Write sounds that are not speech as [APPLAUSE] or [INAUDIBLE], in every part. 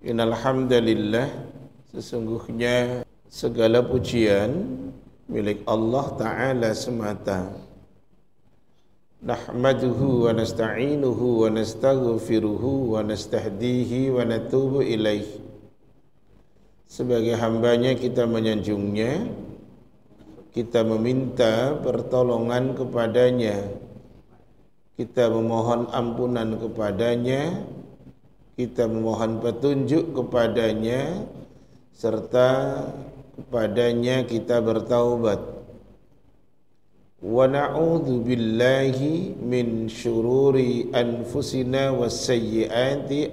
Innal hamdalillah sesungguhnya segala pujian milik Allah taala semata. Nahmaduhu wa nasta'inuhu wa nastaghfiruhu wa nastahdihi wa natubu ilaih. Sebagai hambanya kita menyanjungnya, kita meminta pertolongan kepadanya, kita memohon ampunan kepadanya, kita memohon petunjuk kepadanya serta kepadanya kita bertaubat. Wa na'udzu billahi min syururi anfusina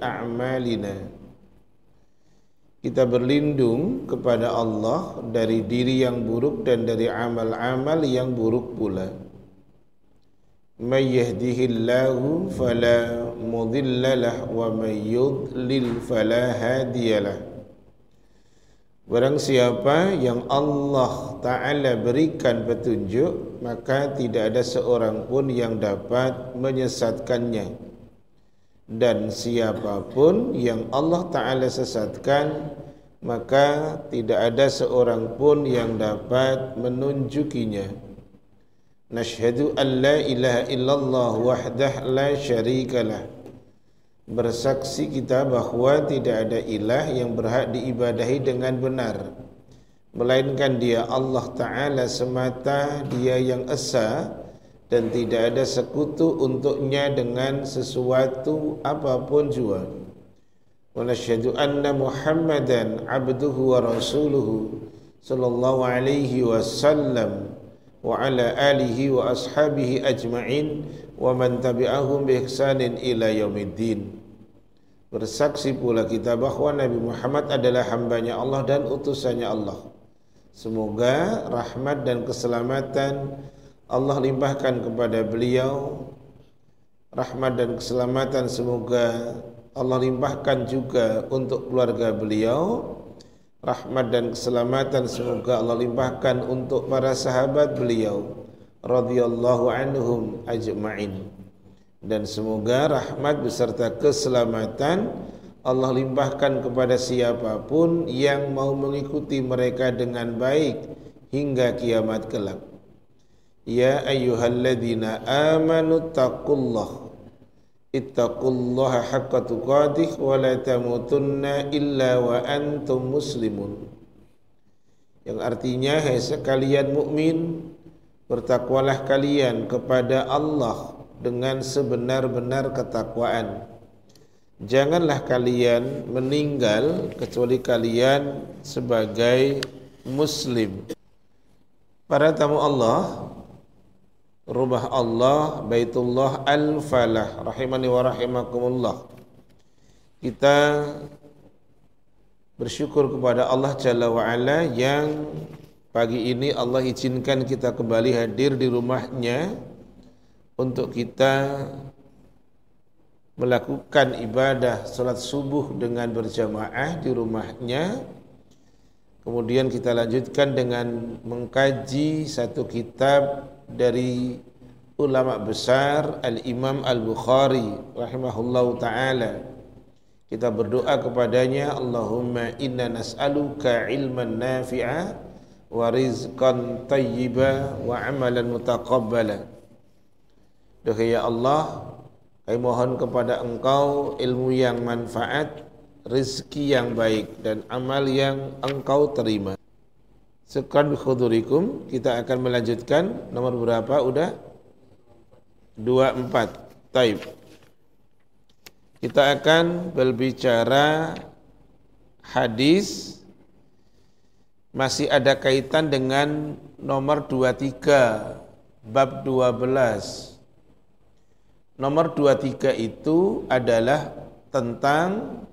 a'malina. Kita berlindung kepada Allah dari diri yang buruk dan dari amal-amal yang buruk pula may yahdihillahu fala مضل له ومن يضلل فلا هادي له Barang siapa yang Allah Ta'ala berikan petunjuk Maka tidak ada seorang pun yang dapat menyesatkannya Dan siapapun yang Allah Ta'ala sesatkan Maka tidak ada seorang pun yang dapat menunjukinya Nashhadu an la ilaha illallah wahdah la syarikalah bersaksi kita bahawa tidak ada ilah yang berhak diibadahi dengan benar. Melainkan dia Allah taala semata dia yang esa dan tidak ada sekutu untuknya dengan sesuatu apa pun jua. Wa nasyhadu anna muhammadan abduhu wa rasuluhu sallallahu alaihi wasallam wa ala alihi wa ashabihi ajma'in wa man tabi'ahum bi ihsanin ila yaumiddin Bersaksi pula kita bahawa Nabi Muhammad adalah hambanya Allah dan utusannya Allah. Semoga rahmat dan keselamatan Allah limpahkan kepada beliau. Rahmat dan keselamatan semoga Allah limpahkan juga untuk keluarga beliau. Rahmat dan keselamatan semoga Allah limpahkan untuk para sahabat beliau radhiyallahu anhum ajma'in dan semoga rahmat beserta keselamatan Allah limpahkan kepada siapa pun yang mau mengikuti mereka dengan baik hingga kiamat kelak. Ya ayyuhalladzina amanu ittaqullaha haqqa tuqatih wa la tamutunna illa wa antum muslimun. Yang artinya hai sekalian mukmin bertakwalah kalian kepada Allah dengan sebenar-benar ketakwaan. Janganlah kalian meninggal kecuali kalian sebagai muslim. Para tamu Allah, rumah Allah, Baitullah Al-Falah, rahimani wa rahimakumullah. Kita bersyukur kepada Allah Jalla wa yang pagi ini Allah izinkan kita kembali hadir di rumahnya untuk kita melakukan ibadah salat subuh dengan berjamaah di rumahnya kemudian kita lanjutkan dengan mengkaji satu kitab dari ulama besar Al-Imam Al-Bukhari rahimahullahu taala kita berdoa kepadanya Allahumma inna nas'aluka ilman nafi'a wa rizqan tayyiba wa amalan mutaqabbala Duhai ya Allah, kami mohon kepada Engkau ilmu yang manfaat, rezeki yang baik dan amal yang Engkau terima. Sekarang khudurikum kita akan melanjutkan nomor berapa udah? 24. Taib. Kita akan berbicara hadis masih ada kaitan dengan nomor 23 bab 12 Nomor 23 itu adalah tentang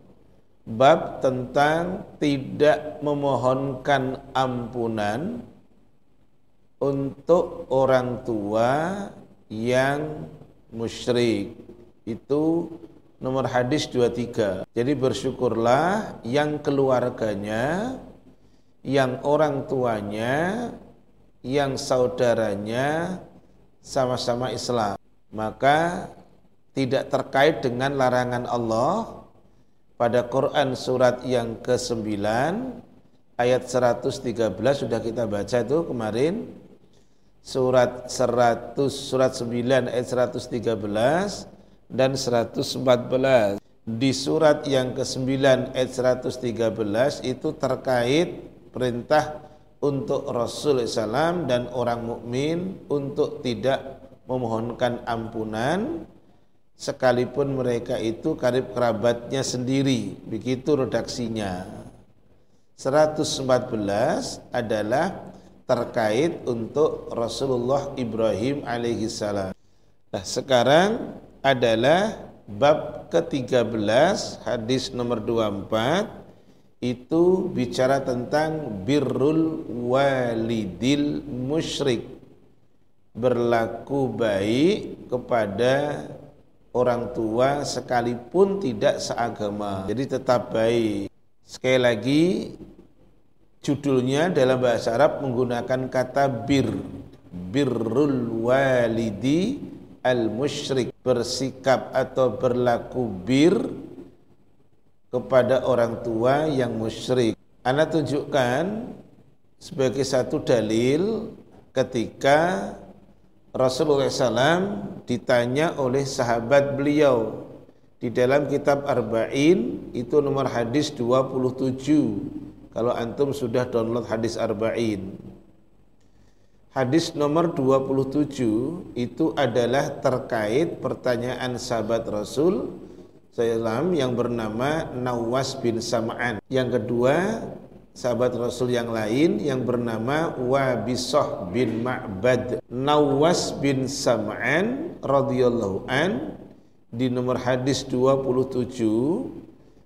bab tentang tidak memohonkan ampunan untuk orang tua yang musyrik. Itu nomor hadis 23. Jadi bersyukurlah yang keluarganya, yang orang tuanya, yang saudaranya sama-sama Islam maka tidak terkait dengan larangan Allah pada Quran surat yang ke-9 ayat 113 sudah kita baca itu kemarin. Surat 100 surat 9 ayat 113 dan 114 di surat yang ke-9 ayat 113 itu terkait perintah untuk Rasul SAW dan orang mukmin untuk tidak memohonkan ampunan sekalipun mereka itu karib kerabatnya sendiri. Begitu redaksinya. 114 adalah terkait untuk Rasulullah Ibrahim alaihi salam nah sekarang adalah bab ke-13 hadis nomor 24 itu bicara tentang birrul walidil musyrik. Berlaku baik kepada orang tua sekalipun tidak seagama. Jadi tetap baik. Sekali lagi judulnya dalam bahasa Arab menggunakan kata bir. Birrul walidi al musyrik bersikap atau berlaku bir kepada orang tua yang musyrik. Anda tunjukkan sebagai satu dalil ketika Rasulullah SAW ditanya oleh sahabat beliau. Di dalam kitab Arba'in itu nomor hadis 27 kalau antum sudah download hadis Arba'in. Hadis nomor 27 itu adalah terkait pertanyaan sahabat Rasul SAW yang bernama Nawas bin Sam'an. Yang kedua sahabat Rasul yang lain yang bernama Wabisoh bin Ma'bad Nawas bin Sam'an radhiyallahu an di nomor hadis 27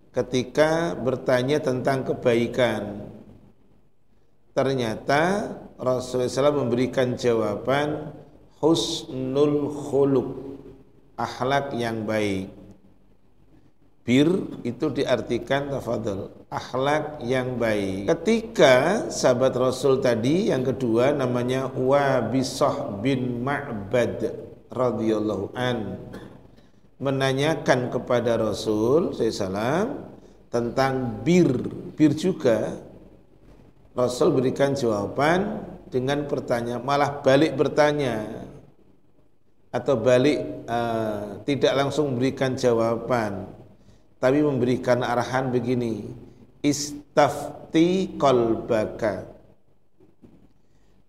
ketika bertanya tentang kebaikan. Ternyata Rasulullah SAW memberikan jawaban husnul khuluq akhlak yang baik bir itu diartikan tafadhol akhlak yang baik. Ketika sahabat Rasul tadi yang kedua namanya Wabisah bin Ma'bad radhiyallahu an menanyakan kepada Rasul SAW tentang bir, bir juga. Rasul berikan jawaban dengan pertanyaan malah balik bertanya atau balik uh, tidak langsung memberikan jawaban tapi memberikan arahan begini istafti kolbaka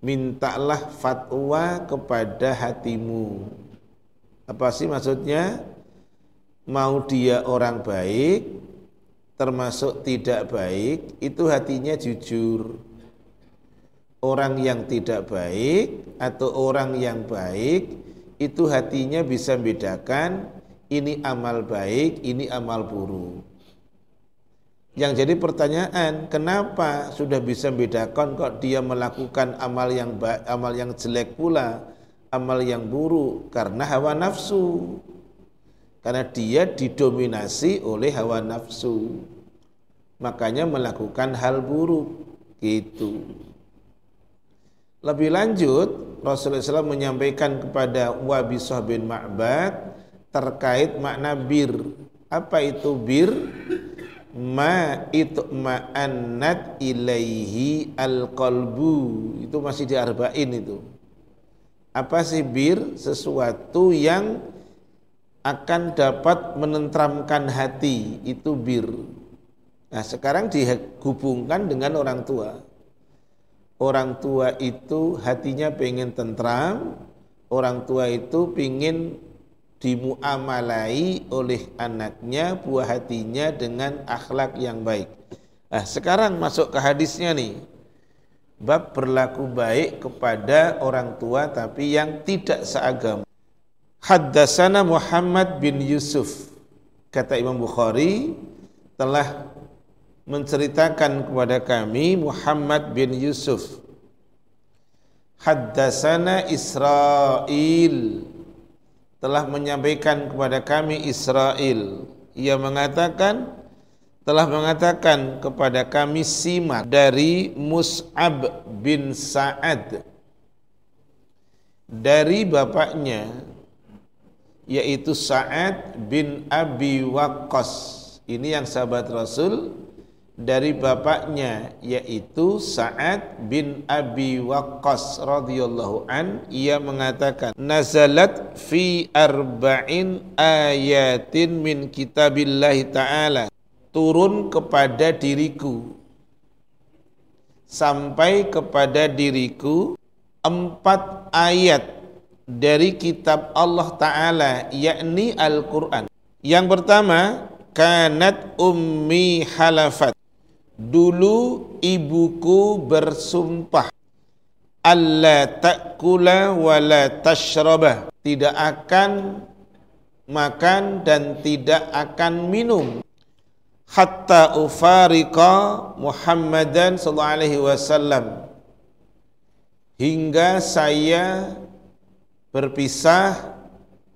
mintalah fatwa kepada hatimu. Apa sih maksudnya? Mau dia orang baik termasuk tidak baik itu hatinya jujur. Orang yang tidak baik atau orang yang baik itu hatinya bisa membedakan ini amal baik, ini amal buruk. Yang jadi pertanyaan, kenapa sudah bisa membedakan kok dia melakukan amal yang baik, amal yang jelek pula, amal yang buruk karena hawa nafsu. Karena dia didominasi oleh hawa nafsu. Makanya melakukan hal buruk gitu. Lebih lanjut, Rasulullah SAW menyampaikan kepada Wabisah bin Ma'bad terkait makna bir. Apa itu bir? Ma itu ma'annat ilaihi al-qalbu. Itu masih di arba'in itu. Apa sih bir? Sesuatu yang akan dapat menentramkan hati. Itu bir. Nah sekarang dihubungkan dengan orang tua. Orang tua itu hatinya pengen tentram, orang tua itu pengen dimuamalai oleh anaknya buah hatinya dengan akhlak yang baik. Nah, sekarang masuk ke hadisnya nih. Bab berlaku baik kepada orang tua tapi yang tidak seagama. Haddasana Muhammad bin Yusuf kata Imam Bukhari telah menceritakan kepada kami Muhammad bin Yusuf Haddasana Israel telah menyampaikan kepada kami Israel. Ia mengatakan telah mengatakan kepada kami Simak dari Mus'ab bin Sa'ad dari bapaknya yaitu Sa'ad bin Abi Waqqas Ini yang sahabat Rasul dari bapaknya yaitu Sa'ad bin Abi Waqqas radhiyallahu an ia mengatakan nazalat fi arba'in ayatin min kitabillah taala. Turun kepada diriku. Sampai kepada diriku empat ayat dari kitab Allah Ta'ala yakni Al-Quran. Yang pertama kanat ummi halafat Dulu ibuku bersumpah Allah ta'kula wa la tashrabah Tidak akan makan dan tidak akan minum. Hatta ufarika Muhammadan sallallahu alaihi wasallam. Hingga saya berpisah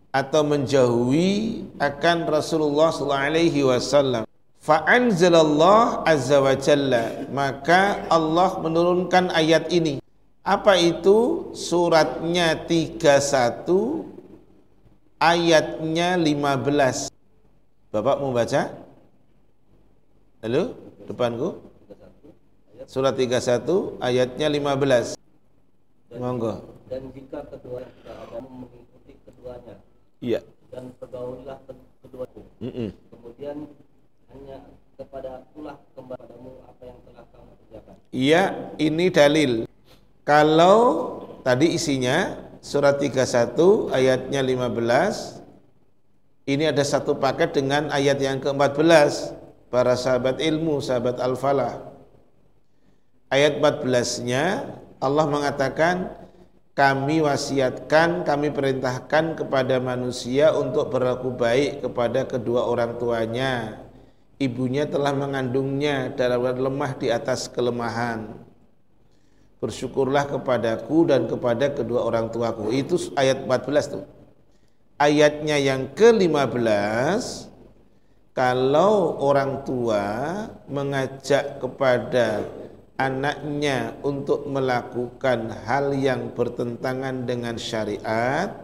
atau menjauhi akan Rasulullah sallallahu alaihi wasallam Fa'anzalallah azza wa jalla Maka Allah menurunkan ayat ini Apa itu? Suratnya 31 Ayatnya 15 Bapak mau baca? Halo? Depanku? Surat 31 ayatnya 15 Monggo Dan jika kedua kamu mengikuti keduanya Iya Dan pergaulilah keduanya mm -mm. Kemudian hanya kepada akulah kembalimu apa yang telah kamu kerjakan. Iya, ini dalil. Kalau tadi isinya surat 31 ayatnya 15 ini ada satu paket dengan ayat yang ke-14 para sahabat ilmu, sahabat al-falah. Ayat 14-nya Allah mengatakan kami wasiatkan, kami perintahkan kepada manusia untuk berlaku baik kepada kedua orang tuanya ibunya telah mengandungnya dalam lemah di atas kelemahan. Bersyukurlah kepadaku dan kepada kedua orang tuaku. Itu ayat 14 tuh. Ayatnya yang ke-15 kalau orang tua mengajak kepada anaknya untuk melakukan hal yang bertentangan dengan syariat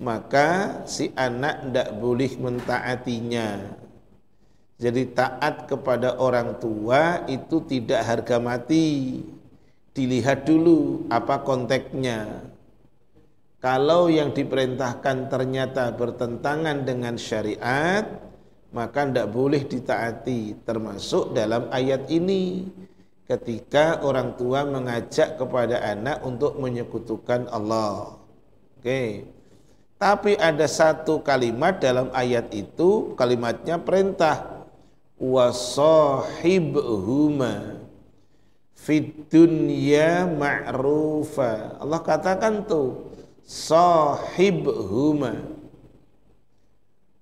maka si anak tidak boleh mentaatinya jadi taat kepada orang tua itu tidak harga mati. Dilihat dulu apa konteksnya. Kalau yang diperintahkan ternyata bertentangan dengan syariat, maka tidak boleh ditaati. Termasuk dalam ayat ini. Ketika orang tua mengajak kepada anak untuk menyekutukan Allah. Oke. Tapi ada satu kalimat dalam ayat itu, kalimatnya perintah wa sahibhuma fid dunya ma'rufa. Allah katakan tuh sahibhuma.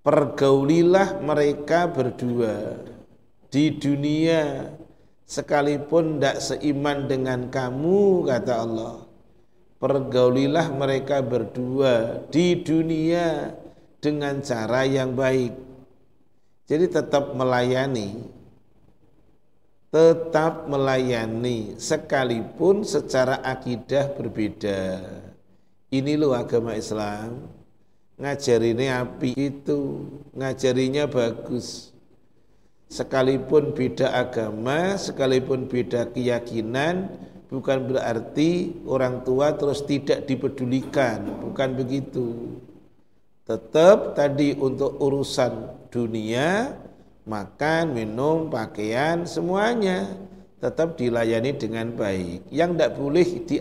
Pergaulilah mereka berdua di dunia sekalipun tidak seiman dengan kamu kata Allah. Pergaulilah mereka berdua di dunia dengan cara yang baik jadi tetap melayani tetap melayani sekalipun secara akidah berbeda. Ini loh agama Islam. Ngajarinnya api itu, ngajarinya bagus. Sekalipun beda agama, sekalipun beda keyakinan, bukan berarti orang tua terus tidak dipedulikan, bukan begitu. Tetap tadi untuk urusan dunia, makan, minum, pakaian, semuanya tetap dilayani dengan baik. Yang tidak boleh di,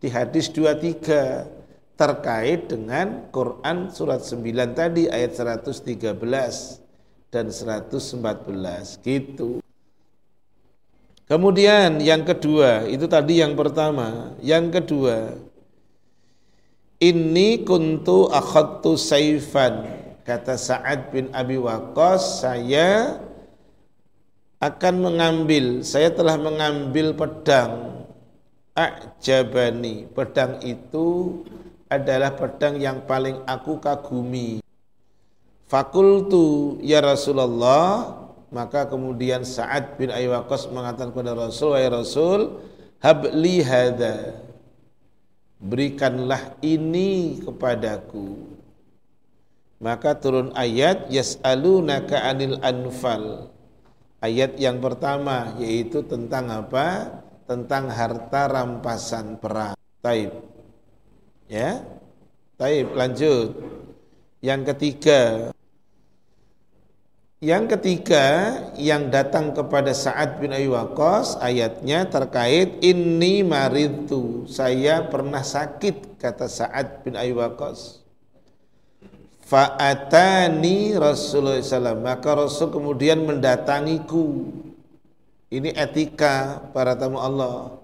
di hadis 23 terkait dengan Quran surat 9 tadi ayat 113 dan 114 gitu. Kemudian yang kedua, itu tadi yang pertama. Yang kedua, ini kuntu akhadtu saifan Kata Sa'ad bin Abi Waqqas, saya akan mengambil, saya telah mengambil pedang A'jabani. Pedang itu adalah pedang yang paling aku kagumi. Fakultu ya Rasulullah, maka kemudian Sa'ad bin Abi Waqqas mengatakan kepada Rasul, "Wahai Rasul, habli hadza." Berikanlah ini kepadaku maka turun ayat yas'alunaka anil anfal. Ayat yang pertama yaitu tentang apa? Tentang harta rampasan perang. Taib. Ya. Taib, lanjut. Yang ketiga, yang ketiga yang datang kepada Sa'ad bin Abi Waqqas ayatnya terkait ini maritu saya pernah sakit kata Sa'ad bin Abi Waqqas Fa'atani Rasulullah SAW maka Rasul kemudian mendatangiku. Ini etika para tamu Allah.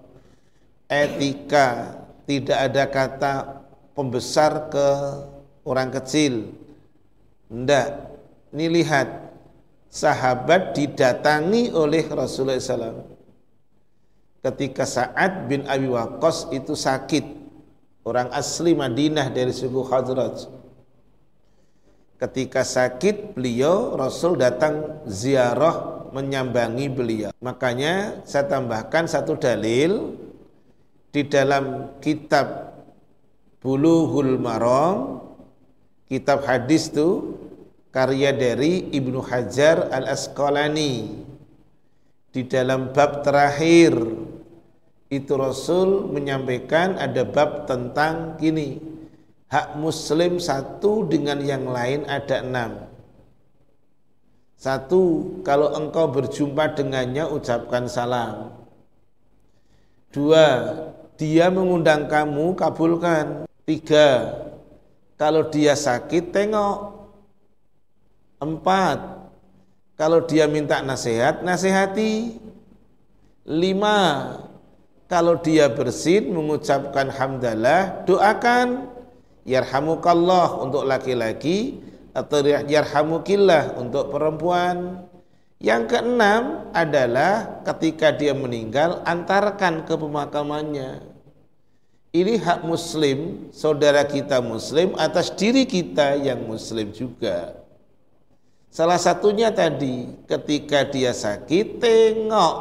Etika tidak ada kata pembesar ke orang kecil. Tidak, ini lihat sahabat didatangi oleh Rasulullah SAW ketika Sa'ad bin Abi Waqqas itu sakit. Orang asli Madinah dari suku Khazraj ketika sakit beliau Rasul datang ziarah menyambangi beliau. Makanya saya tambahkan satu dalil di dalam kitab Buluhul Maram kitab hadis itu karya dari Ibnu Hajar Al Asqalani di dalam bab terakhir itu Rasul menyampaikan ada bab tentang gini hak muslim satu dengan yang lain ada enam satu kalau engkau berjumpa dengannya ucapkan salam dua dia mengundang kamu kabulkan tiga kalau dia sakit tengok Empat, kalau dia minta nasihat, nasihati. Lima, kalau dia bersin mengucapkan hamdalah, doakan. Yarhamukallah untuk laki-laki atau yarhamukillah untuk perempuan. Yang keenam adalah ketika dia meninggal antarkan ke pemakamannya. Ini hak muslim, saudara kita muslim atas diri kita yang muslim juga. Salah satunya tadi ketika dia sakit tengok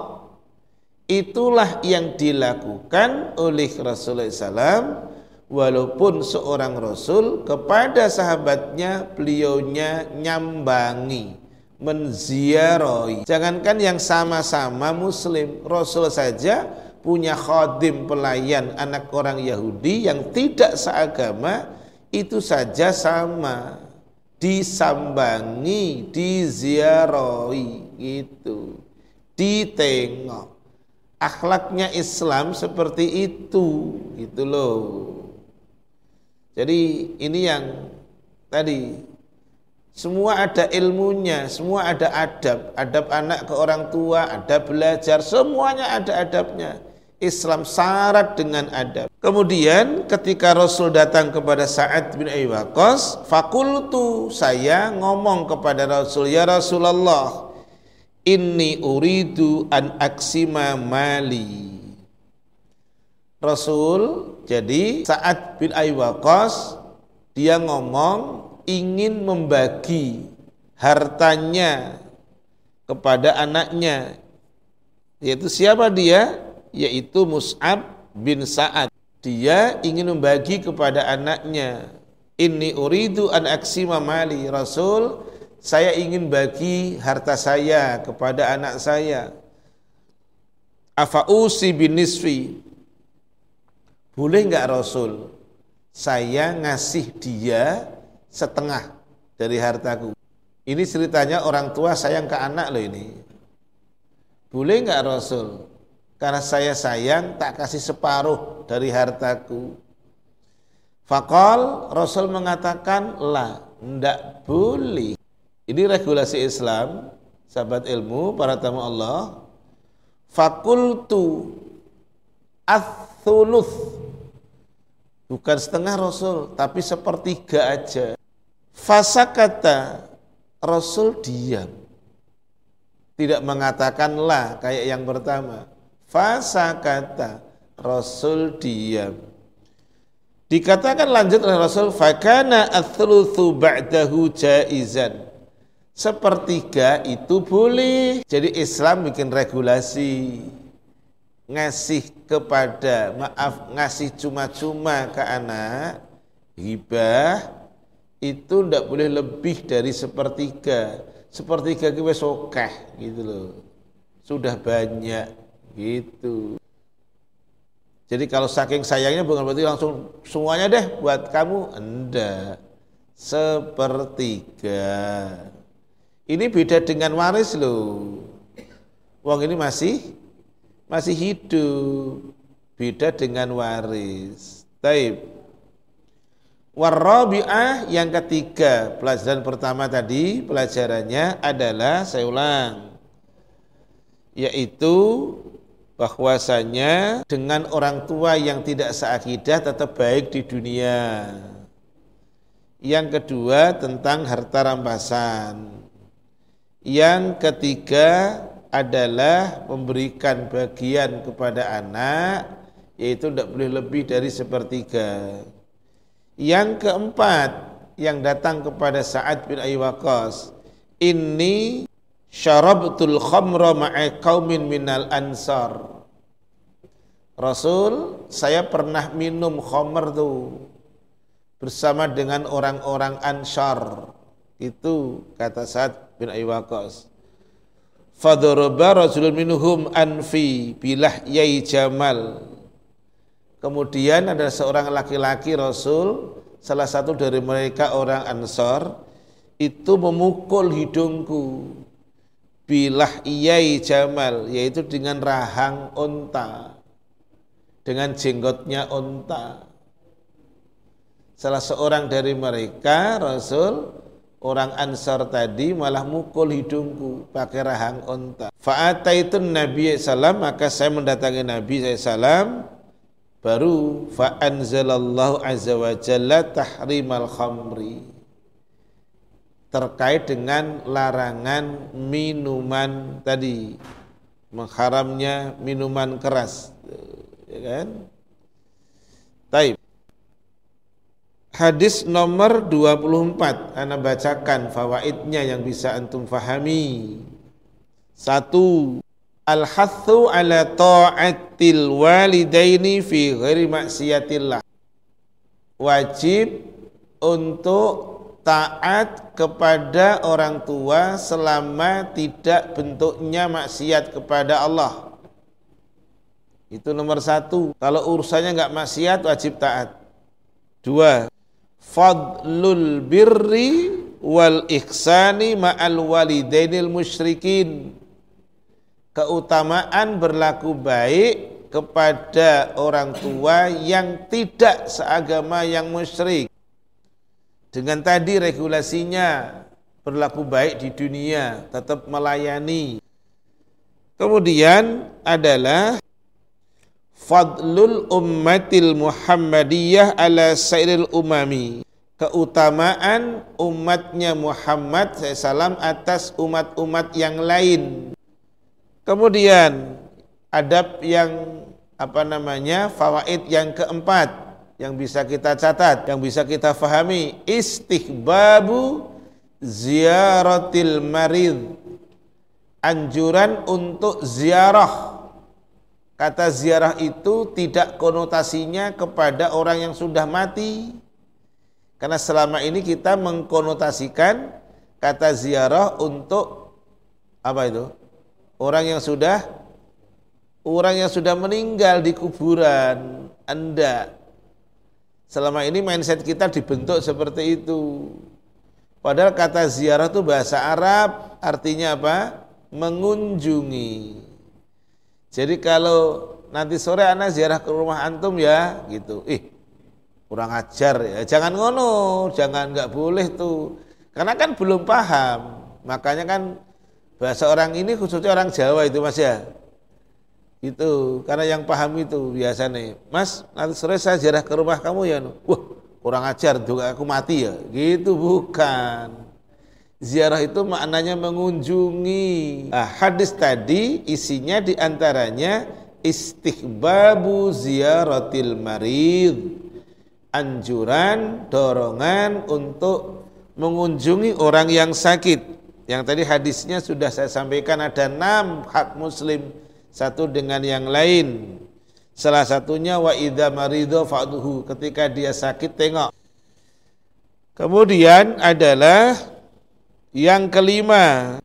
itulah yang dilakukan oleh Rasulullah SAW walaupun seorang Rasul kepada sahabatnya beliaunya nyambangi menziarahi jangankan yang sama-sama muslim Rasul saja punya khadim pelayan anak orang Yahudi yang tidak seagama itu saja sama disambangi, diziarahi gitu. Ditengok. Akhlaknya Islam seperti itu, gitu loh. Jadi ini yang tadi semua ada ilmunya, semua ada adab, adab anak ke orang tua, ada belajar, semuanya ada adabnya. Islam syarat dengan adab. Kemudian ketika Rasul datang kepada Sa'ad bin Abi Waqqas, fakultu saya ngomong kepada Rasul, ya Rasulullah, inni uridu an aksima mali. Rasul, jadi Sa'ad bin Abi Waqqas dia ngomong ingin membagi hartanya kepada anaknya. Yaitu siapa dia? yaitu Mus'ab bin Sa'ad. Dia ingin membagi kepada anaknya. Inni uridu an aksima mali. Rasul, saya ingin bagi harta saya kepada anak saya. Afa'usi bin nisfi. Boleh enggak Rasul? Saya ngasih dia setengah dari hartaku. Ini ceritanya orang tua sayang ke anak loh ini. Boleh enggak Rasul? Karena saya sayang tak kasih separuh dari hartaku. Fakol Rasul mengatakan lah, ndak boleh. Ini regulasi Islam, sahabat ilmu, para tamu Allah. Fakultu athuluth bukan setengah Rasul, tapi sepertiga aja. Fasa kata Rasul diam, tidak mengatakan lah kayak yang pertama Fasa kata Rasul diam. Dikatakan lanjut oleh Rasul, fakana athluthu ba'dahu jaizan. Sepertiga itu boleh. Jadi Islam bikin regulasi ngasih kepada maaf ngasih cuma-cuma ke anak hibah itu tidak boleh lebih dari sepertiga. Sepertiga kita sokeh gitu loh. Sudah banyak gitu. Jadi kalau saking sayangnya bukan berarti langsung semuanya deh buat kamu. Enggak sepertiga. Ini beda dengan waris loh. Uang ini masih masih hidup. Beda dengan waris. Taib. Warabi'ah yang ketiga. Pelajaran pertama tadi pelajarannya adalah saya ulang. Yaitu bahwasanya dengan orang tua yang tidak seakidah tetap baik di dunia. Yang kedua tentang harta rampasan. Yang ketiga adalah memberikan bagian kepada anak yaitu tidak boleh lebih dari sepertiga. Yang keempat yang datang kepada Sa'ad bin Abi Waqqas, ini syarabtul khamra ma'a qaumin minal ansar. Rasul, saya pernah minum khamr tuh bersama dengan orang-orang Ansar. Itu kata Sa'ad bin Abi Waqqas. Fadharaba rajulun minhum anfi bilah yai jamal Kemudian ada seorang laki-laki Rasul, salah satu dari mereka orang Ansor, itu memukul hidungku. Bilah iyai jamal, yaitu dengan rahang onta, dengan jenggotnya onta. Salah seorang dari mereka, Rasul, orang Ansar tadi malah mukul hidungku pakai rahang onta. Fa'ataitun Nabi SAW, maka saya mendatangi Nabi SAW, baru fa anzalallahu azza wa jalla tahrimal khamri. Terkait dengan larangan minuman tadi. Mengharamnya minuman keras. Ya kan? Taib Hadis nomor 24 Anda bacakan fawaidnya yang bisa antum fahami Satu Al-hathu ala ta'atil walidaini fi ghairi maksiatillah. Wajib untuk taat kepada orang tua selama tidak bentuknya maksiat kepada Allah. Itu nomor satu. Kalau urusannya nggak maksiat wajib taat. Dua. Fadlul birri wal ihsani ma'al walidainil musyrikin keutamaan berlaku baik kepada orang tua yang tidak seagama yang musyrik. Dengan tadi regulasinya berlaku baik di dunia, tetap melayani. Kemudian adalah fadlul ummatil muhammadiyah ala sairil umami. Keutamaan umatnya Muhammad SAW atas umat-umat yang lain. Kemudian adab yang apa namanya fawaid yang keempat yang bisa kita catat, yang bisa kita fahami istihbabu ziaratil marid. Anjuran untuk ziarah kata ziarah itu tidak konotasinya kepada orang yang sudah mati. Karena selama ini kita mengkonotasikan kata ziarah untuk apa itu? Orang yang sudah orang yang sudah meninggal di kuburan Anda selama ini mindset kita dibentuk seperti itu. Padahal kata ziarah itu bahasa Arab artinya apa? Mengunjungi jadi kalau nanti sore anak ziarah ke rumah antum ya gitu ih kurang ajar ya jangan ngono jangan nggak boleh tuh karena kan belum paham makanya kan Bahasa orang ini khususnya orang Jawa itu mas ya. Itu karena yang paham itu biasa nih. Mas nanti sore saya jarah ke rumah kamu ya. Wah kurang ajar juga aku mati ya. Gitu bukan. Ziarah itu maknanya mengunjungi. Nah, hadis tadi isinya di antaranya istighbabu ziaratil marid. Anjuran, dorongan untuk mengunjungi orang yang sakit yang tadi hadisnya sudah saya sampaikan ada enam hak muslim satu dengan yang lain. Salah satunya wa idza marido fa'duhu ketika dia sakit tengok. Kemudian adalah yang kelima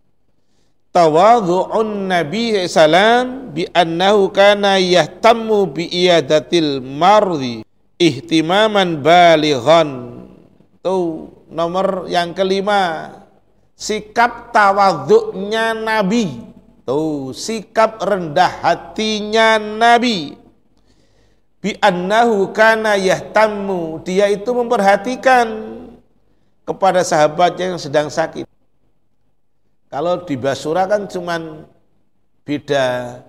tawadhu'un Nabi sallam bi annahu kana yahtammu bi iyadatil mardi ihtimaman balighan. Tuh nomor yang kelima sikap tawadhu'nya Nabi. Tuh sikap rendah hatinya Nabi bi annahu kana yahtammu dia itu memperhatikan kepada sahabatnya yang sedang sakit. Kalau di Basura kan cuman beda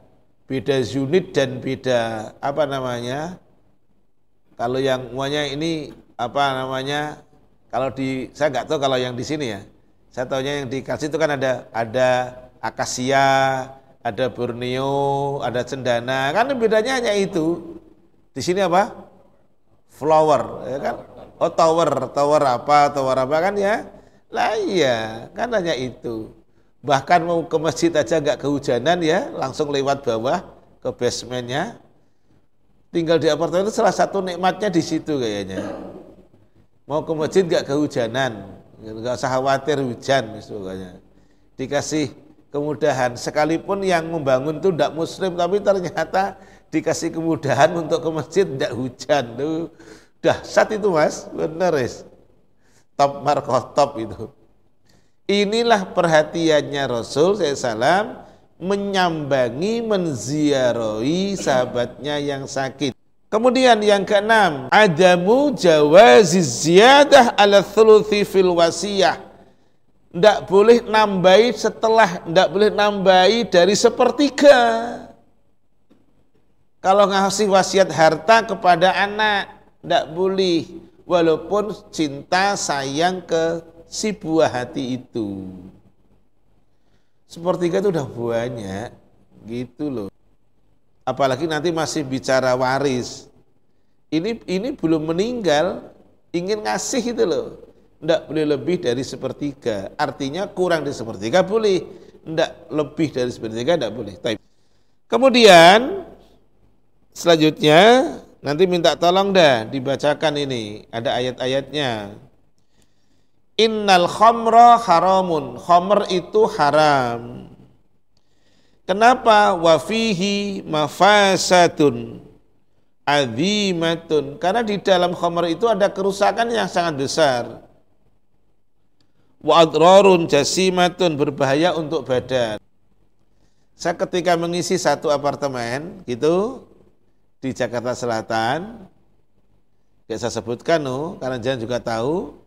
beda unit dan beda apa namanya? Kalau yang semuanya ini apa namanya? Kalau di saya nggak tahu kalau yang di sini ya. Saya tahunya yang di Kalsi itu kan ada ada akasia, ada Borneo, ada cendana. Kan bedanya hanya itu. Di sini apa? Flower, ya kan? Oh tower, tower apa, tower apa kan ya? Lah iya, kan hanya itu. Bahkan mau ke masjid aja nggak kehujanan ya, langsung lewat bawah ke basementnya. Tinggal di apartemen itu salah satu nikmatnya di situ kayaknya. Mau ke masjid nggak kehujanan, nggak usah khawatir hujan misalnya. Dikasih kemudahan, sekalipun yang membangun itu tidak muslim, tapi ternyata dikasih kemudahan untuk ke masjid tidak hujan tuh Dahsyat itu mas, benar is. Top markah top itu. Inilah perhatiannya Rasul SAW menyambangi, menziarahi sahabatnya yang sakit. Kemudian yang keenam, adamu jawazi ziyadah ala thuluthi fil wasiyah. Tidak boleh nambahi setelah, tidak boleh nambahi dari sepertiga. Kalau ngasih wasiat harta kepada anak, tidak boleh walaupun cinta sayang ke si buah hati itu. Sepertiga itu udah banyak gitu loh. Apalagi nanti masih bicara waris. Ini ini belum meninggal ingin ngasih itu loh. Tidak boleh lebih dari sepertiga. Artinya kurang dari sepertiga boleh. Tidak lebih dari sepertiga tidak boleh. Kemudian selanjutnya Nanti minta tolong dah dibacakan ini, ada ayat-ayatnya. Innal khamra haramun. Khamr itu haram. Kenapa? Wafihi mafasatun azimatun. Karena di dalam khamr itu ada kerusakan yang sangat besar. Wa adrarun jasimatun berbahaya untuk badan. Saya ketika mengisi satu apartemen gitu, di Jakarta Selatan, gak saya sebutkan no, karena jangan juga tahu,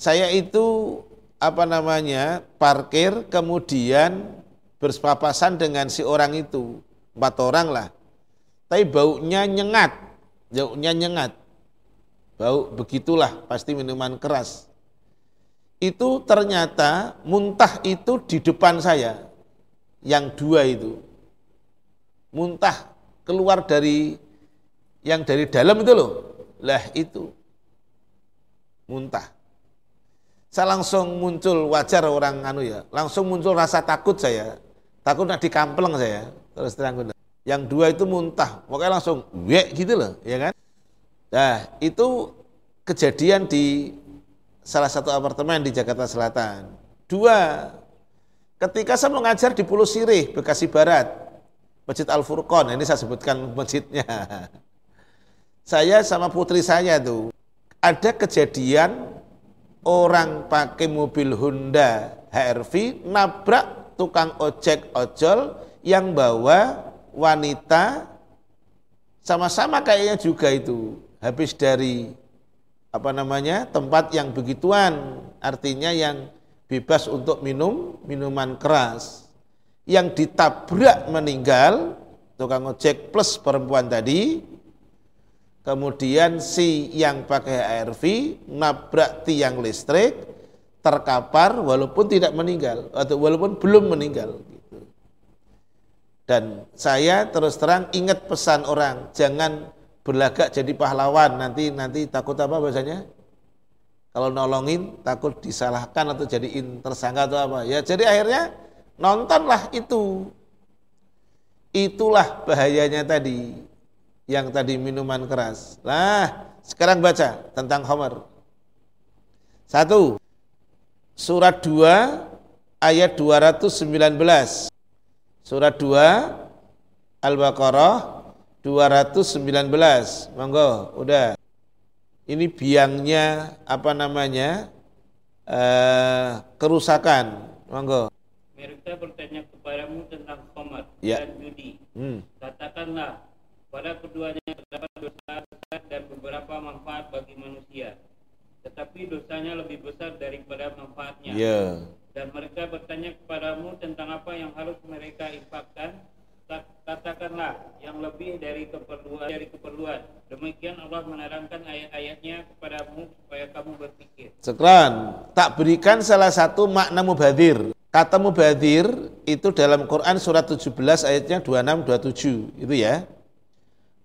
saya itu apa namanya parkir kemudian berpapasan dengan si orang itu. Empat orang lah. Tapi baunya nyengat. Baunya nyengat. Bau begitulah pasti minuman keras. Itu ternyata muntah itu di depan saya. Yang dua itu. Muntah keluar dari yang dari dalam itu loh. Lah itu. Muntah. Saya langsung muncul wajar orang anu ya, langsung muncul rasa takut saya. Takut nak dikampleng saya. Terus terang Yang dua itu muntah, pokoknya langsung wek gitu loh, ya kan? Nah, itu kejadian di salah satu apartemen di Jakarta Selatan. Dua, ketika saya mengajar di Pulau Sirih, Bekasi Barat, Masjid Al Furqon. Ini saya sebutkan masjidnya. [LAUGHS] Saya sama putri saya tuh ada kejadian orang pakai mobil Honda HRV nabrak tukang ojek ojol yang bawa wanita. Sama-sama kayaknya juga itu habis dari apa namanya tempat yang begituan. Artinya yang bebas untuk minum minuman keras. Yang ditabrak meninggal tukang ojek plus perempuan tadi kemudian si yang pakai ARV nabrak tiang listrik terkapar walaupun tidak meninggal atau walaupun belum meninggal dan saya terus terang ingat pesan orang jangan berlagak jadi pahlawan nanti nanti takut apa bahasanya kalau nolongin takut disalahkan atau jadiin tersangka atau apa ya jadi akhirnya Nontonlah itu. Itulah bahayanya tadi. Yang tadi minuman keras. Nah, sekarang baca tentang Homer. Satu, surat 2 ayat 219. Surat 2 Al-Baqarah 219. Monggo, udah. Ini biangnya apa namanya? Eh, kerusakan. Monggo. Mereka bertanya kepadamu tentang khamar Ya. dan judi. Hmm. Katakanlah, pada keduanya terdapat dosa besar dan beberapa manfaat bagi manusia. Tetapi dosanya lebih besar daripada manfaatnya. Ya. Dan mereka bertanya kepadamu tentang apa yang harus mereka infakkan. Kat- Katakanlah yang lebih dari keperluan dari keperluan. Demikian Allah menerangkan ayat-ayatnya kepadamu supaya kamu berpikir. Sekran, tak berikan salah satu makna mubadir. Kata mubadir itu dalam Quran surat 17 ayatnya 26 27 itu ya.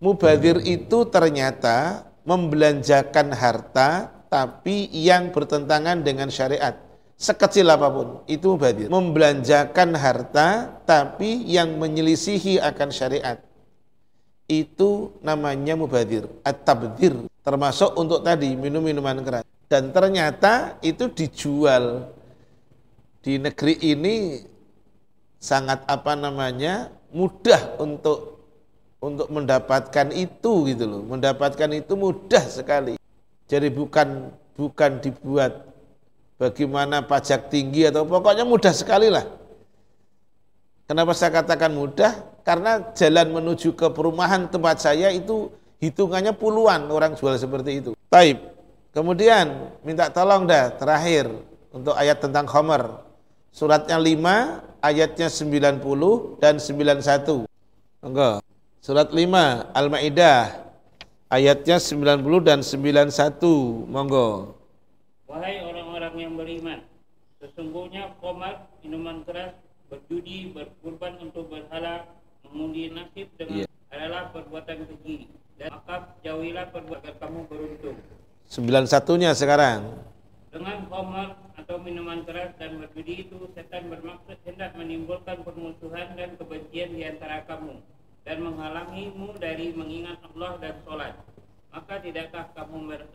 Mubadir itu ternyata membelanjakan harta tapi yang bertentangan dengan syariat. Sekecil apa pun itu mubadir. Membelanjakan harta tapi yang menyelisihi akan syariat. Itu namanya mubadir, at-tabdir. Termasuk untuk tadi minum minuman keras. Dan ternyata itu dijual di negeri ini sangat apa namanya mudah untuk untuk mendapatkan itu gitu loh. Mendapatkan itu mudah sekali. Jadi bukan bukan dibuat bagaimana pajak tinggi atau pokoknya mudah sekali lah. Kenapa saya katakan mudah? Karena jalan menuju ke perumahan tempat saya itu hitungannya puluhan orang jual seperti itu. Taib. Kemudian minta tolong dah terakhir untuk ayat tentang khamar Suratnya 5, ayatnya 90 dan 91. Monggo. Surat 5 Al-Maidah ayatnya 90 dan 91. Monggo. Wahai orang-orang yang beriman, sesungguhnya komar, minuman keras, berjudi, berkurban untuk berhala, mengundi nasib dengan Iya. adalah perbuatan keji. Dan maka jauhilah perbuatan kamu beruntung. 91-nya sekarang. Dengan komar atau minuman keras dan berjudi itu setan bermaksud hendak menimbulkan permusuhan dan kebencian di antara kamu dan menghalangimu dari mengingat Allah dan sholat. Maka tidakkah kamu ber-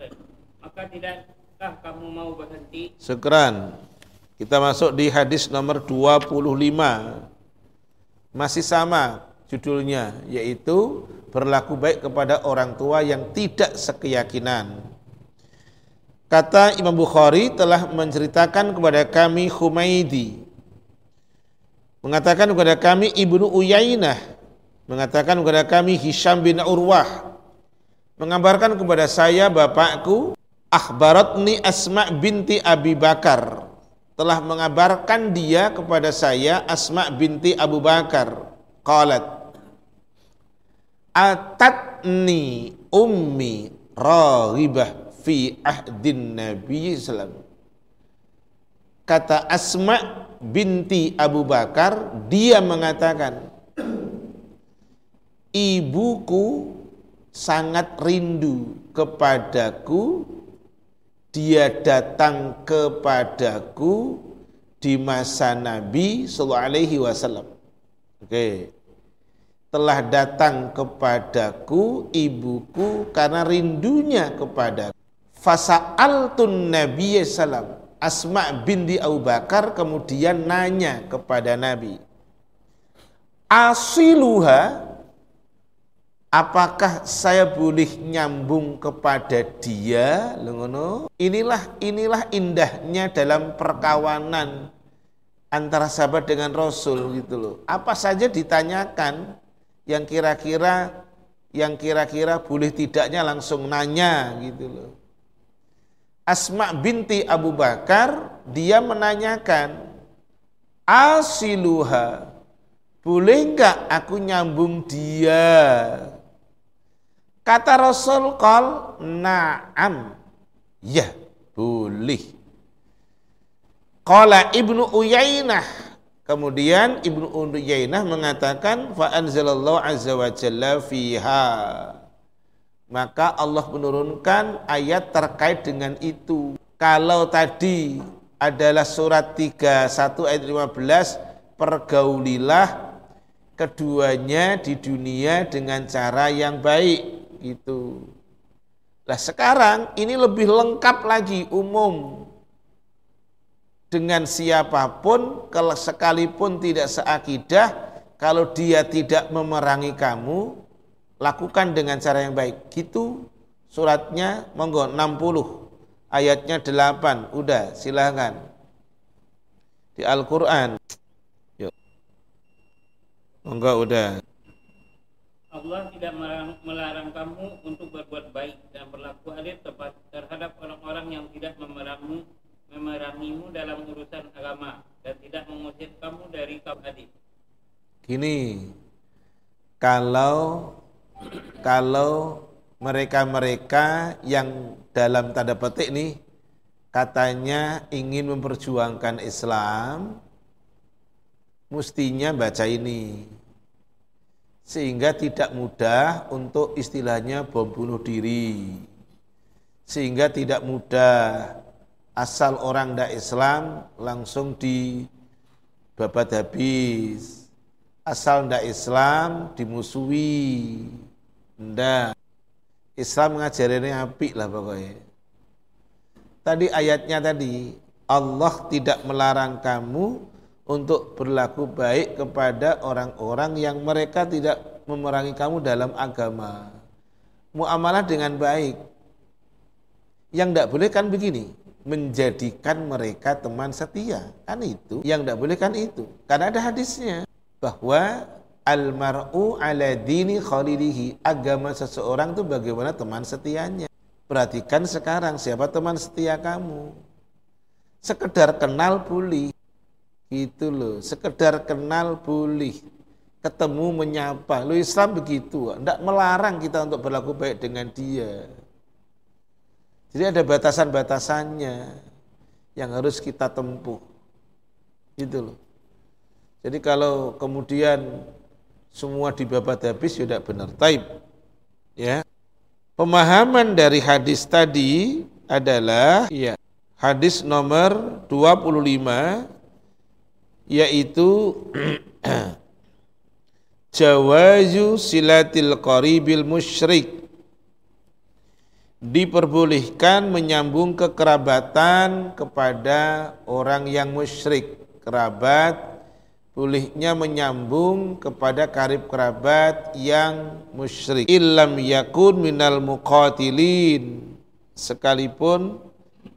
maka tidakkah kamu mau berhenti Sekarang kita masuk di hadis nomor 25. Masih sama judulnya yaitu berlaku baik kepada orang tua yang tidak sekeyakinan. Kata Imam Bukhari telah menceritakan kepada kami Humaidi mengatakan kepada kami Ibnu Uyainah mengatakan kepada kami Hisham bin Urwah mengabarkan kepada saya bapakku akhbaratni Asma binti Abi Bakar telah mengabarkan dia kepada saya Asma binti Abu Bakar. Qalat atatni ummi raghibah fi ahdin Nabi sallam. Kata Asma binti Abu Bakar dia mengatakan ibuku sangat rindu kepadaku. Dia datang kepadaku di masa Nabi sallallahu alaihi wasallam. Oke. Telah datang kepadaku ibuku karena rindunya kepada. Fasa'altun Nabi sallam. Asma binti Abu Bakar kemudian nanya kepada Nabi. Asiluha apakah saya boleh nyambung kepada dia? Inilah inilah indahnya dalam perkawanan antara sahabat dengan Rasul gitu loh. Apa saja ditanyakan yang kira-kira yang kira-kira boleh tidaknya langsung nanya gitu loh. Asma binti Abu Bakar dia menanyakan asiluha boleh enggak aku nyambung dia kata Rasul kal naam. Ya boleh. Qala Ibnu Uyainah. Kemudian Ibnu Uyainah mengatakan fa anzalallahu azza wa jalla fiha. Maka Allah menurunkan ayat terkait dengan itu. Kalau tadi adalah surat 31 ayat 15, pergaulilah keduanya di dunia dengan cara yang baik gitu. Nah sekarang ini lebih lengkap lagi umum. dengan siapa pun kalau sekalipun tidak seakidah kalau dia tidak memerangi kamu lakukan dengan cara yang baik. Gitu suratnya monggo 60 ayatnya 8 udah silahkan. Di Al-Quran. Monggo udah Allah tidak melarang, melarang kamu untuk berbuat baik dan berlaku adil terhadap orang-orang yang tidak memerangmu memerangimu dalam urusan agama dan tidak mengusir kamu dari kaum adik. Gini, kalau kalau mereka-mereka yang dalam tanda petik nih katanya ingin memperjuangkan Islam, mestinya baca ini sehingga tidak mudah untuk istilahnya bom bunuh diri. Sehingga tidak mudah asal orang tidak Islam langsung di babat habis. Asal tidak Islam dimusuhi. Ndak. Islam ngajarinnya api lah pokoknya tadi ayatnya tadi Allah tidak melarang kamu untuk berlaku baik kepada orang-orang yang mereka tidak memerangi kamu dalam agama. Muamalah dengan baik. Yang tidak boleh kan begini menjadikan mereka teman setia. Kan itu yang tidak boleh kan itu. Karena ada hadisnya bahwa almaru ala dini khalilihi. Agama seseorang itu bagaimana teman setianya. Perhatikan sekarang siapa teman setia kamu? Sekedar kenal boleh itu loh sekedar kenal boleh ketemu menyapa lo Islam begitu tidak melarang kita untuk berlaku baik dengan dia jadi ada batasan-batasannya yang harus kita tempuh. Gitu loh. Jadi kalau kemudian semua dibabat habis ya tidak benar. Taib. Ya. Pemahaman dari hadis tadi adalah ya, hadis nomor 25 yaitu [CLEARS THROAT] jawazu silatil qaribil musyrik. Diperbolehkan menyambung kekerabatan kepada orang yang musyrik. Kerabat bolehnya menyambung kepada karib kerabat yang musyrik. Illam yakun minal muqatilin. Sekalipun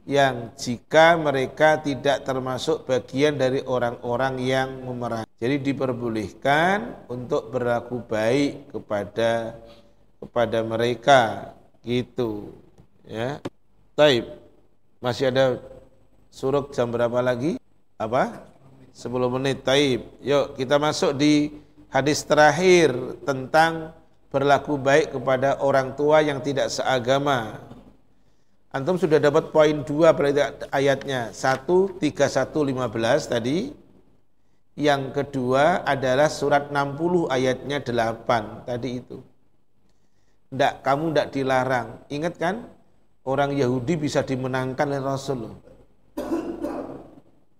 yang jika mereka tidak termasuk bagian dari orang-orang yang memerangi. Jadi diperbolehkan untuk berlaku baik kepada kepada mereka Gitu. Ya. Taib. Masih ada suruk jam berapa lagi? Apa? 10 menit. Taib. Yuk kita masuk di hadis terakhir tentang berlaku baik kepada orang tua yang tidak seagama. Antum sudah dapat poin dua berarti ayatnya. Satu, tiga, satu, lima belas tadi. Yang kedua adalah surat 60 ayatnya 8 tadi itu. Tidak, kamu tidak dilarang. Ingat kan? Orang Yahudi bisa dimenangkan oleh Rasul.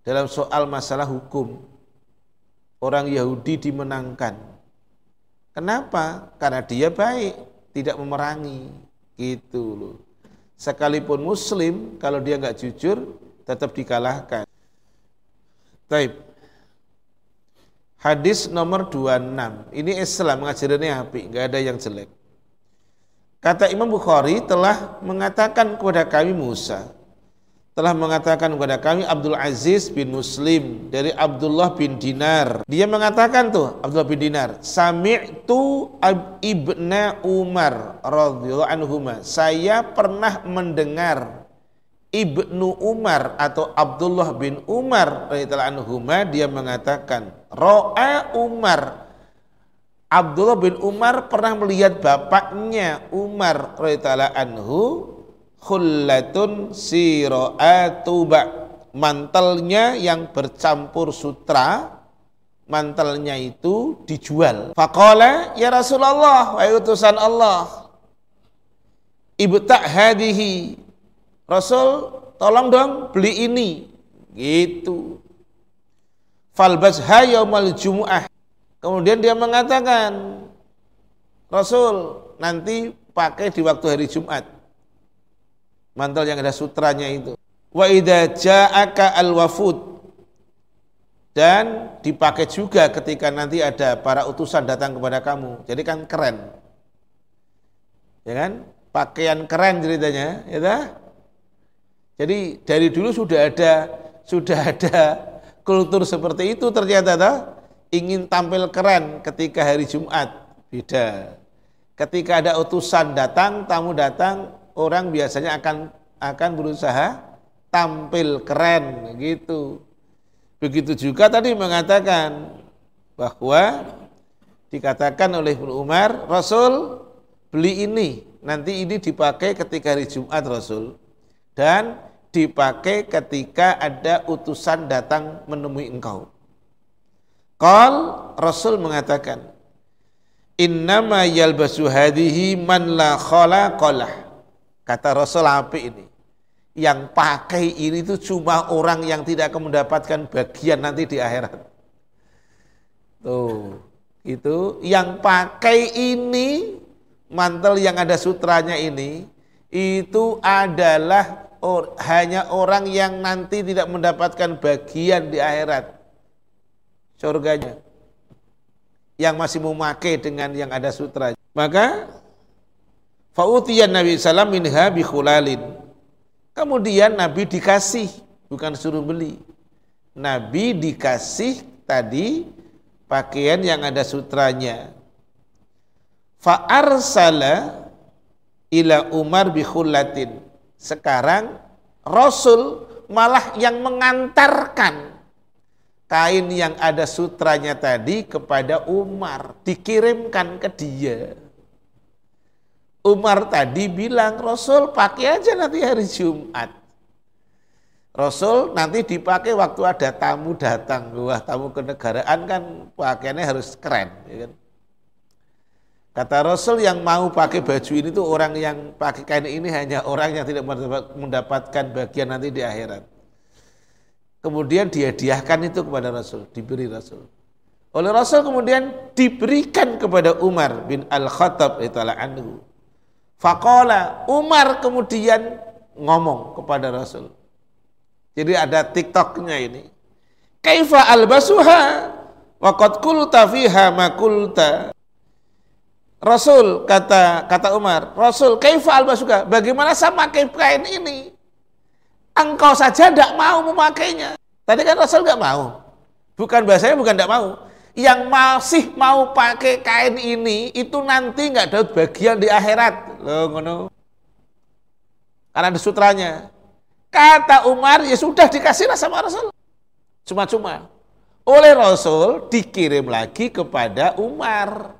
Dalam soal masalah hukum. Orang Yahudi dimenangkan. Kenapa? Karena dia baik, tidak memerangi. Gitu loh. Sekalipun muslim, kalau dia nggak jujur, tetap dikalahkan. Taib. Hadis nomor 26. Ini Islam ngajarinnya api, nggak ada yang jelek. Kata Imam Bukhari telah mengatakan kepada kami Musa telah mengatakan kepada kami Abdul Aziz bin Muslim dari Abdullah bin Dinar. Dia mengatakan tuh Abdullah bin Dinar, sami'tu ibna Umar radhiyallahu anhuma. Saya pernah mendengar Ibnu Umar atau Abdullah bin Umar radhiyallahu anhuma dia mengatakan, "Ra'a Umar Abdullah bin Umar pernah melihat bapaknya Umar radhiyallahu anhu khullatun siro'atuba mantelnya yang bercampur sutra mantelnya itu dijual. Faqala ya Rasulullah wa utusan Allah ibta' hadihi. Rasul tolong dong beli ini. Gitu. Falbasha yaumal jumu'ah. Kemudian dia mengatakan, Rasul nanti pakai di waktu hari Jumat. Mantel yang ada sutranya itu. Wa idza ja'aka al-wafud dan dipakai juga ketika nanti ada para utusan datang kepada kamu. Jadi kan keren. Ya kan? Pakaian keren ceritanya, ya tak? Jadi dari dulu sudah ada sudah ada kultur seperti itu ternyata tak? ingin tampil keren ketika hari Jumat. Beda. Ketika ada utusan datang, tamu datang, orang biasanya akan akan berusaha tampil keren gitu. Begitu juga tadi mengatakan bahwa dikatakan oleh Ibnu Umar, Rasul beli ini, nanti ini dipakai ketika hari Jumat Rasul dan dipakai ketika ada utusan datang menemui engkau. Qal Rasul mengatakan, Innama yalbasu hadihi man la khalaqalah. Kata Rasul apa ini? yang pakai ini itu cuma orang yang tidak akan mendapatkan bagian nanti di akhirat. Tuh, itu yang pakai ini mantel yang ada sutranya ini itu adalah or, hanya orang yang nanti tidak mendapatkan bagian di akhirat surganya yang masih memakai dengan yang ada sutra. Maka fa'utiyan Nabi sallam minha bi khulalin Kemudian Nabi dikasih, bukan suruh beli. Nabi dikasih tadi pakaian yang ada sutranya. Fa'arsala ila Umar bi khullatin. Sekarang Rasul malah yang mengantarkan kain yang ada sutranya tadi kepada Umar, dikirimkan ke dia. Umar tadi bilang, Rasul pakai aja nanti hari Jumat. Rasul nanti dipakai waktu ada tamu datang. Wah tamu kenegaraan kan pakaiannya harus keren. Ya kan? Kata Rasul yang mau pakai baju ini tuh orang yang pakai kain ini hanya orang yang tidak mendapatkan bagian nanti di akhirat. Kemudian dia diahkan itu kepada Rasul, diberi Rasul. Oleh Rasul kemudian diberikan kepada Umar bin Al-Khattab anhu Fakola Umar kemudian ngomong kepada Rasul. Jadi ada TikToknya ini. Kaifa albasuha wa qad qulta fiha ma qulta. Rasul kata kata Umar, Rasul kaifa albasuha? Bagaimana sama kain ini? Engkau saja tidak mau memakainya. Tadi kan Rasul nggak mau. Bukan bahasanya bukan tidak mau yang masih mau pakai kain ini itu nanti nggak dapat bagian di akhirat. Loh ngono. Karena ada sutranya. Kata Umar, ya sudah dikasihlah sama Rasul. Cuma-cuma. Oleh Rasul dikirim lagi kepada Umar.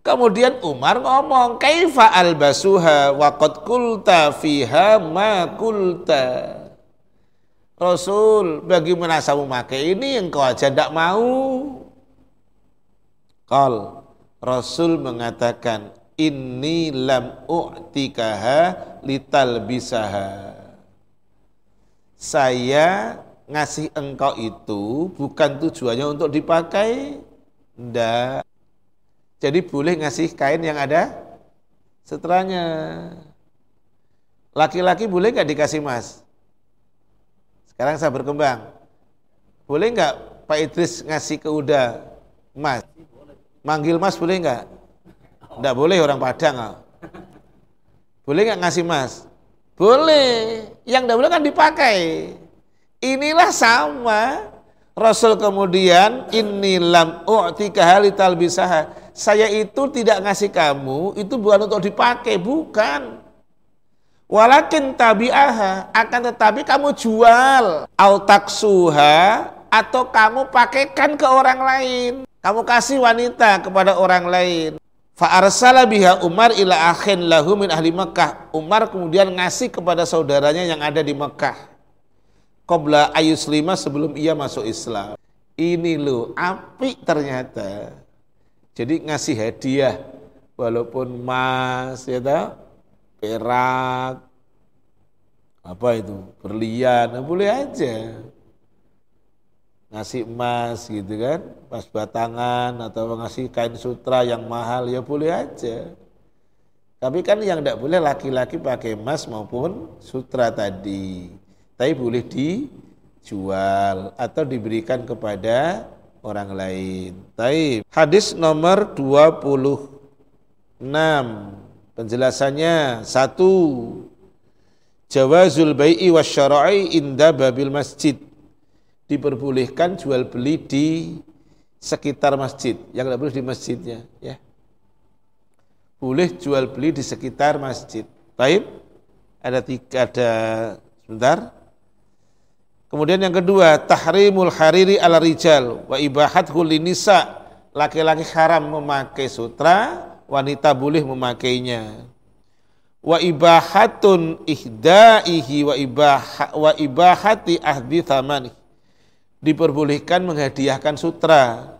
Kemudian Umar ngomong, "Kaifa albasuha wa qad qulta fiha ma qulta." Rasul, bagaimana saya memakai ini engkau aja tidak mau. Kal Rasul mengatakan ini lam u'tikaha lital bisaha. Saya ngasih engkau itu bukan tujuannya untuk dipakai, ndak. Jadi boleh ngasih kain yang ada setelahnya. Laki-laki boleh nggak dikasih mas? Sekarang saya berkembang. Boleh nggak Pak Idris ngasih ke Uda Mas? Manggil Mas boleh nggak? Nggak boleh orang Padang. Ah. Boleh nggak ngasih Mas? Boleh. Yang nggak boleh kan dipakai. Inilah sama. Rasul kemudian inilam u'tika halital bisaha. Saya itu tidak ngasih kamu, itu bukan untuk dipakai, bukan. Walakin tabi'aha akan tetapi kamu jual autaksuha atau kamu pakaikan ke orang lain. Kamu kasih wanita kepada orang lain. Fa'arsala biha Umar ila akhin lahu min ahli Mekah. Umar kemudian ngasih kepada saudaranya yang ada di Mekah. Qobla ayus lima sebelum ia masuk Islam. Ini loh, api ternyata. Jadi ngasih hadiah walaupun mas ya tahu perak, apa itu, berlian, nah, boleh aja. Ngasih emas gitu kan, pas batangan atau ngasih kain sutra yang mahal ya boleh aja. Tapi kan yang tidak boleh laki-laki pakai emas maupun sutra tadi. Tapi boleh dijual atau diberikan kepada orang lain. Taib. Hadis nomor 26. Penjelasannya satu Jawazul bai'i wasyara'i inda babil masjid. Diperbolehkan jual beli di sekitar masjid. Yang tidak boleh di masjidnya, ya. Boleh jual beli di sekitar masjid. Taib. Ada tiga ada sebentar. Kemudian yang kedua, tahrimul hariri ala rijal wa ibahat linisa. Laki-laki haram memakai sutra, wanita boleh memakainya. Wa ibahatun ihdaihi wa ibah wa ibahati ahdi thamani. Diperbolehkan menghadiahkan sutra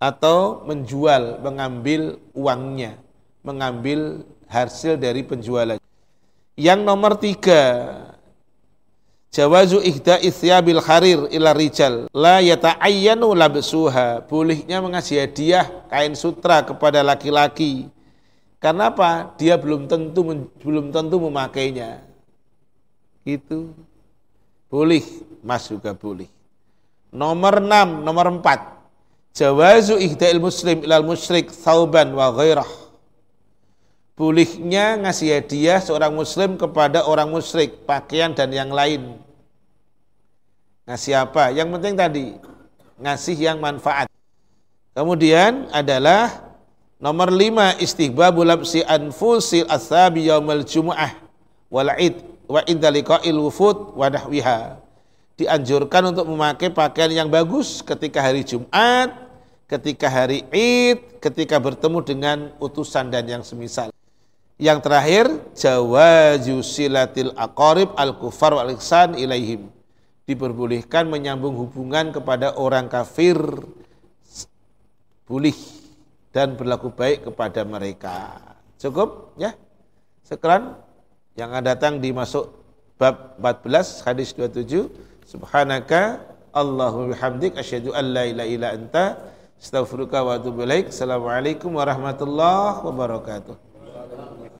atau menjual, mengambil uangnya, mengambil hasil dari penjualan. Yang nomor tiga, Jawazu ihda bil harir ila rijal la yata'ayyanu labsuha. Bolehnya mengasih hadiah kain sutra kepada laki-laki. Karena apa? Dia belum tentu belum tentu memakainya. Itu boleh, Mas juga boleh. Nomor 6, nomor 4. Jawazu ihda'il muslim ilal musyrik thauban wa ghairah. Bolehnya ngasih hadiah seorang muslim kepada orang musyrik, pakaian dan yang lain. Ngasih apa? Yang penting tadi, ngasih yang manfaat. Kemudian adalah nomor lima istihbabu labsi anfusil asabi yaumal jumu'ah wal id wa inda liqa'il wufud wa. Dianjurkan untuk memakai pakaian yang bagus ketika hari Jumat, ketika hari Id, ketika bertemu dengan utusan dan yang semisal. Yang terakhir, jawazu silatil aqarib al-kufar wal ihsan ilaihim. Diperbolehkan menyambung hubungan kepada orang kafir boleh dan berlaku baik kepada mereka. Cukup ya? Sekarang yang akan datang dimasuk bab 14 hadis 27 Subhanaka Allahu bihamdik asyhadu an la ilaha illa anta astaghfiruka wa atubu ilaik. Assalamualaikum warahmatullahi wabarakatuh.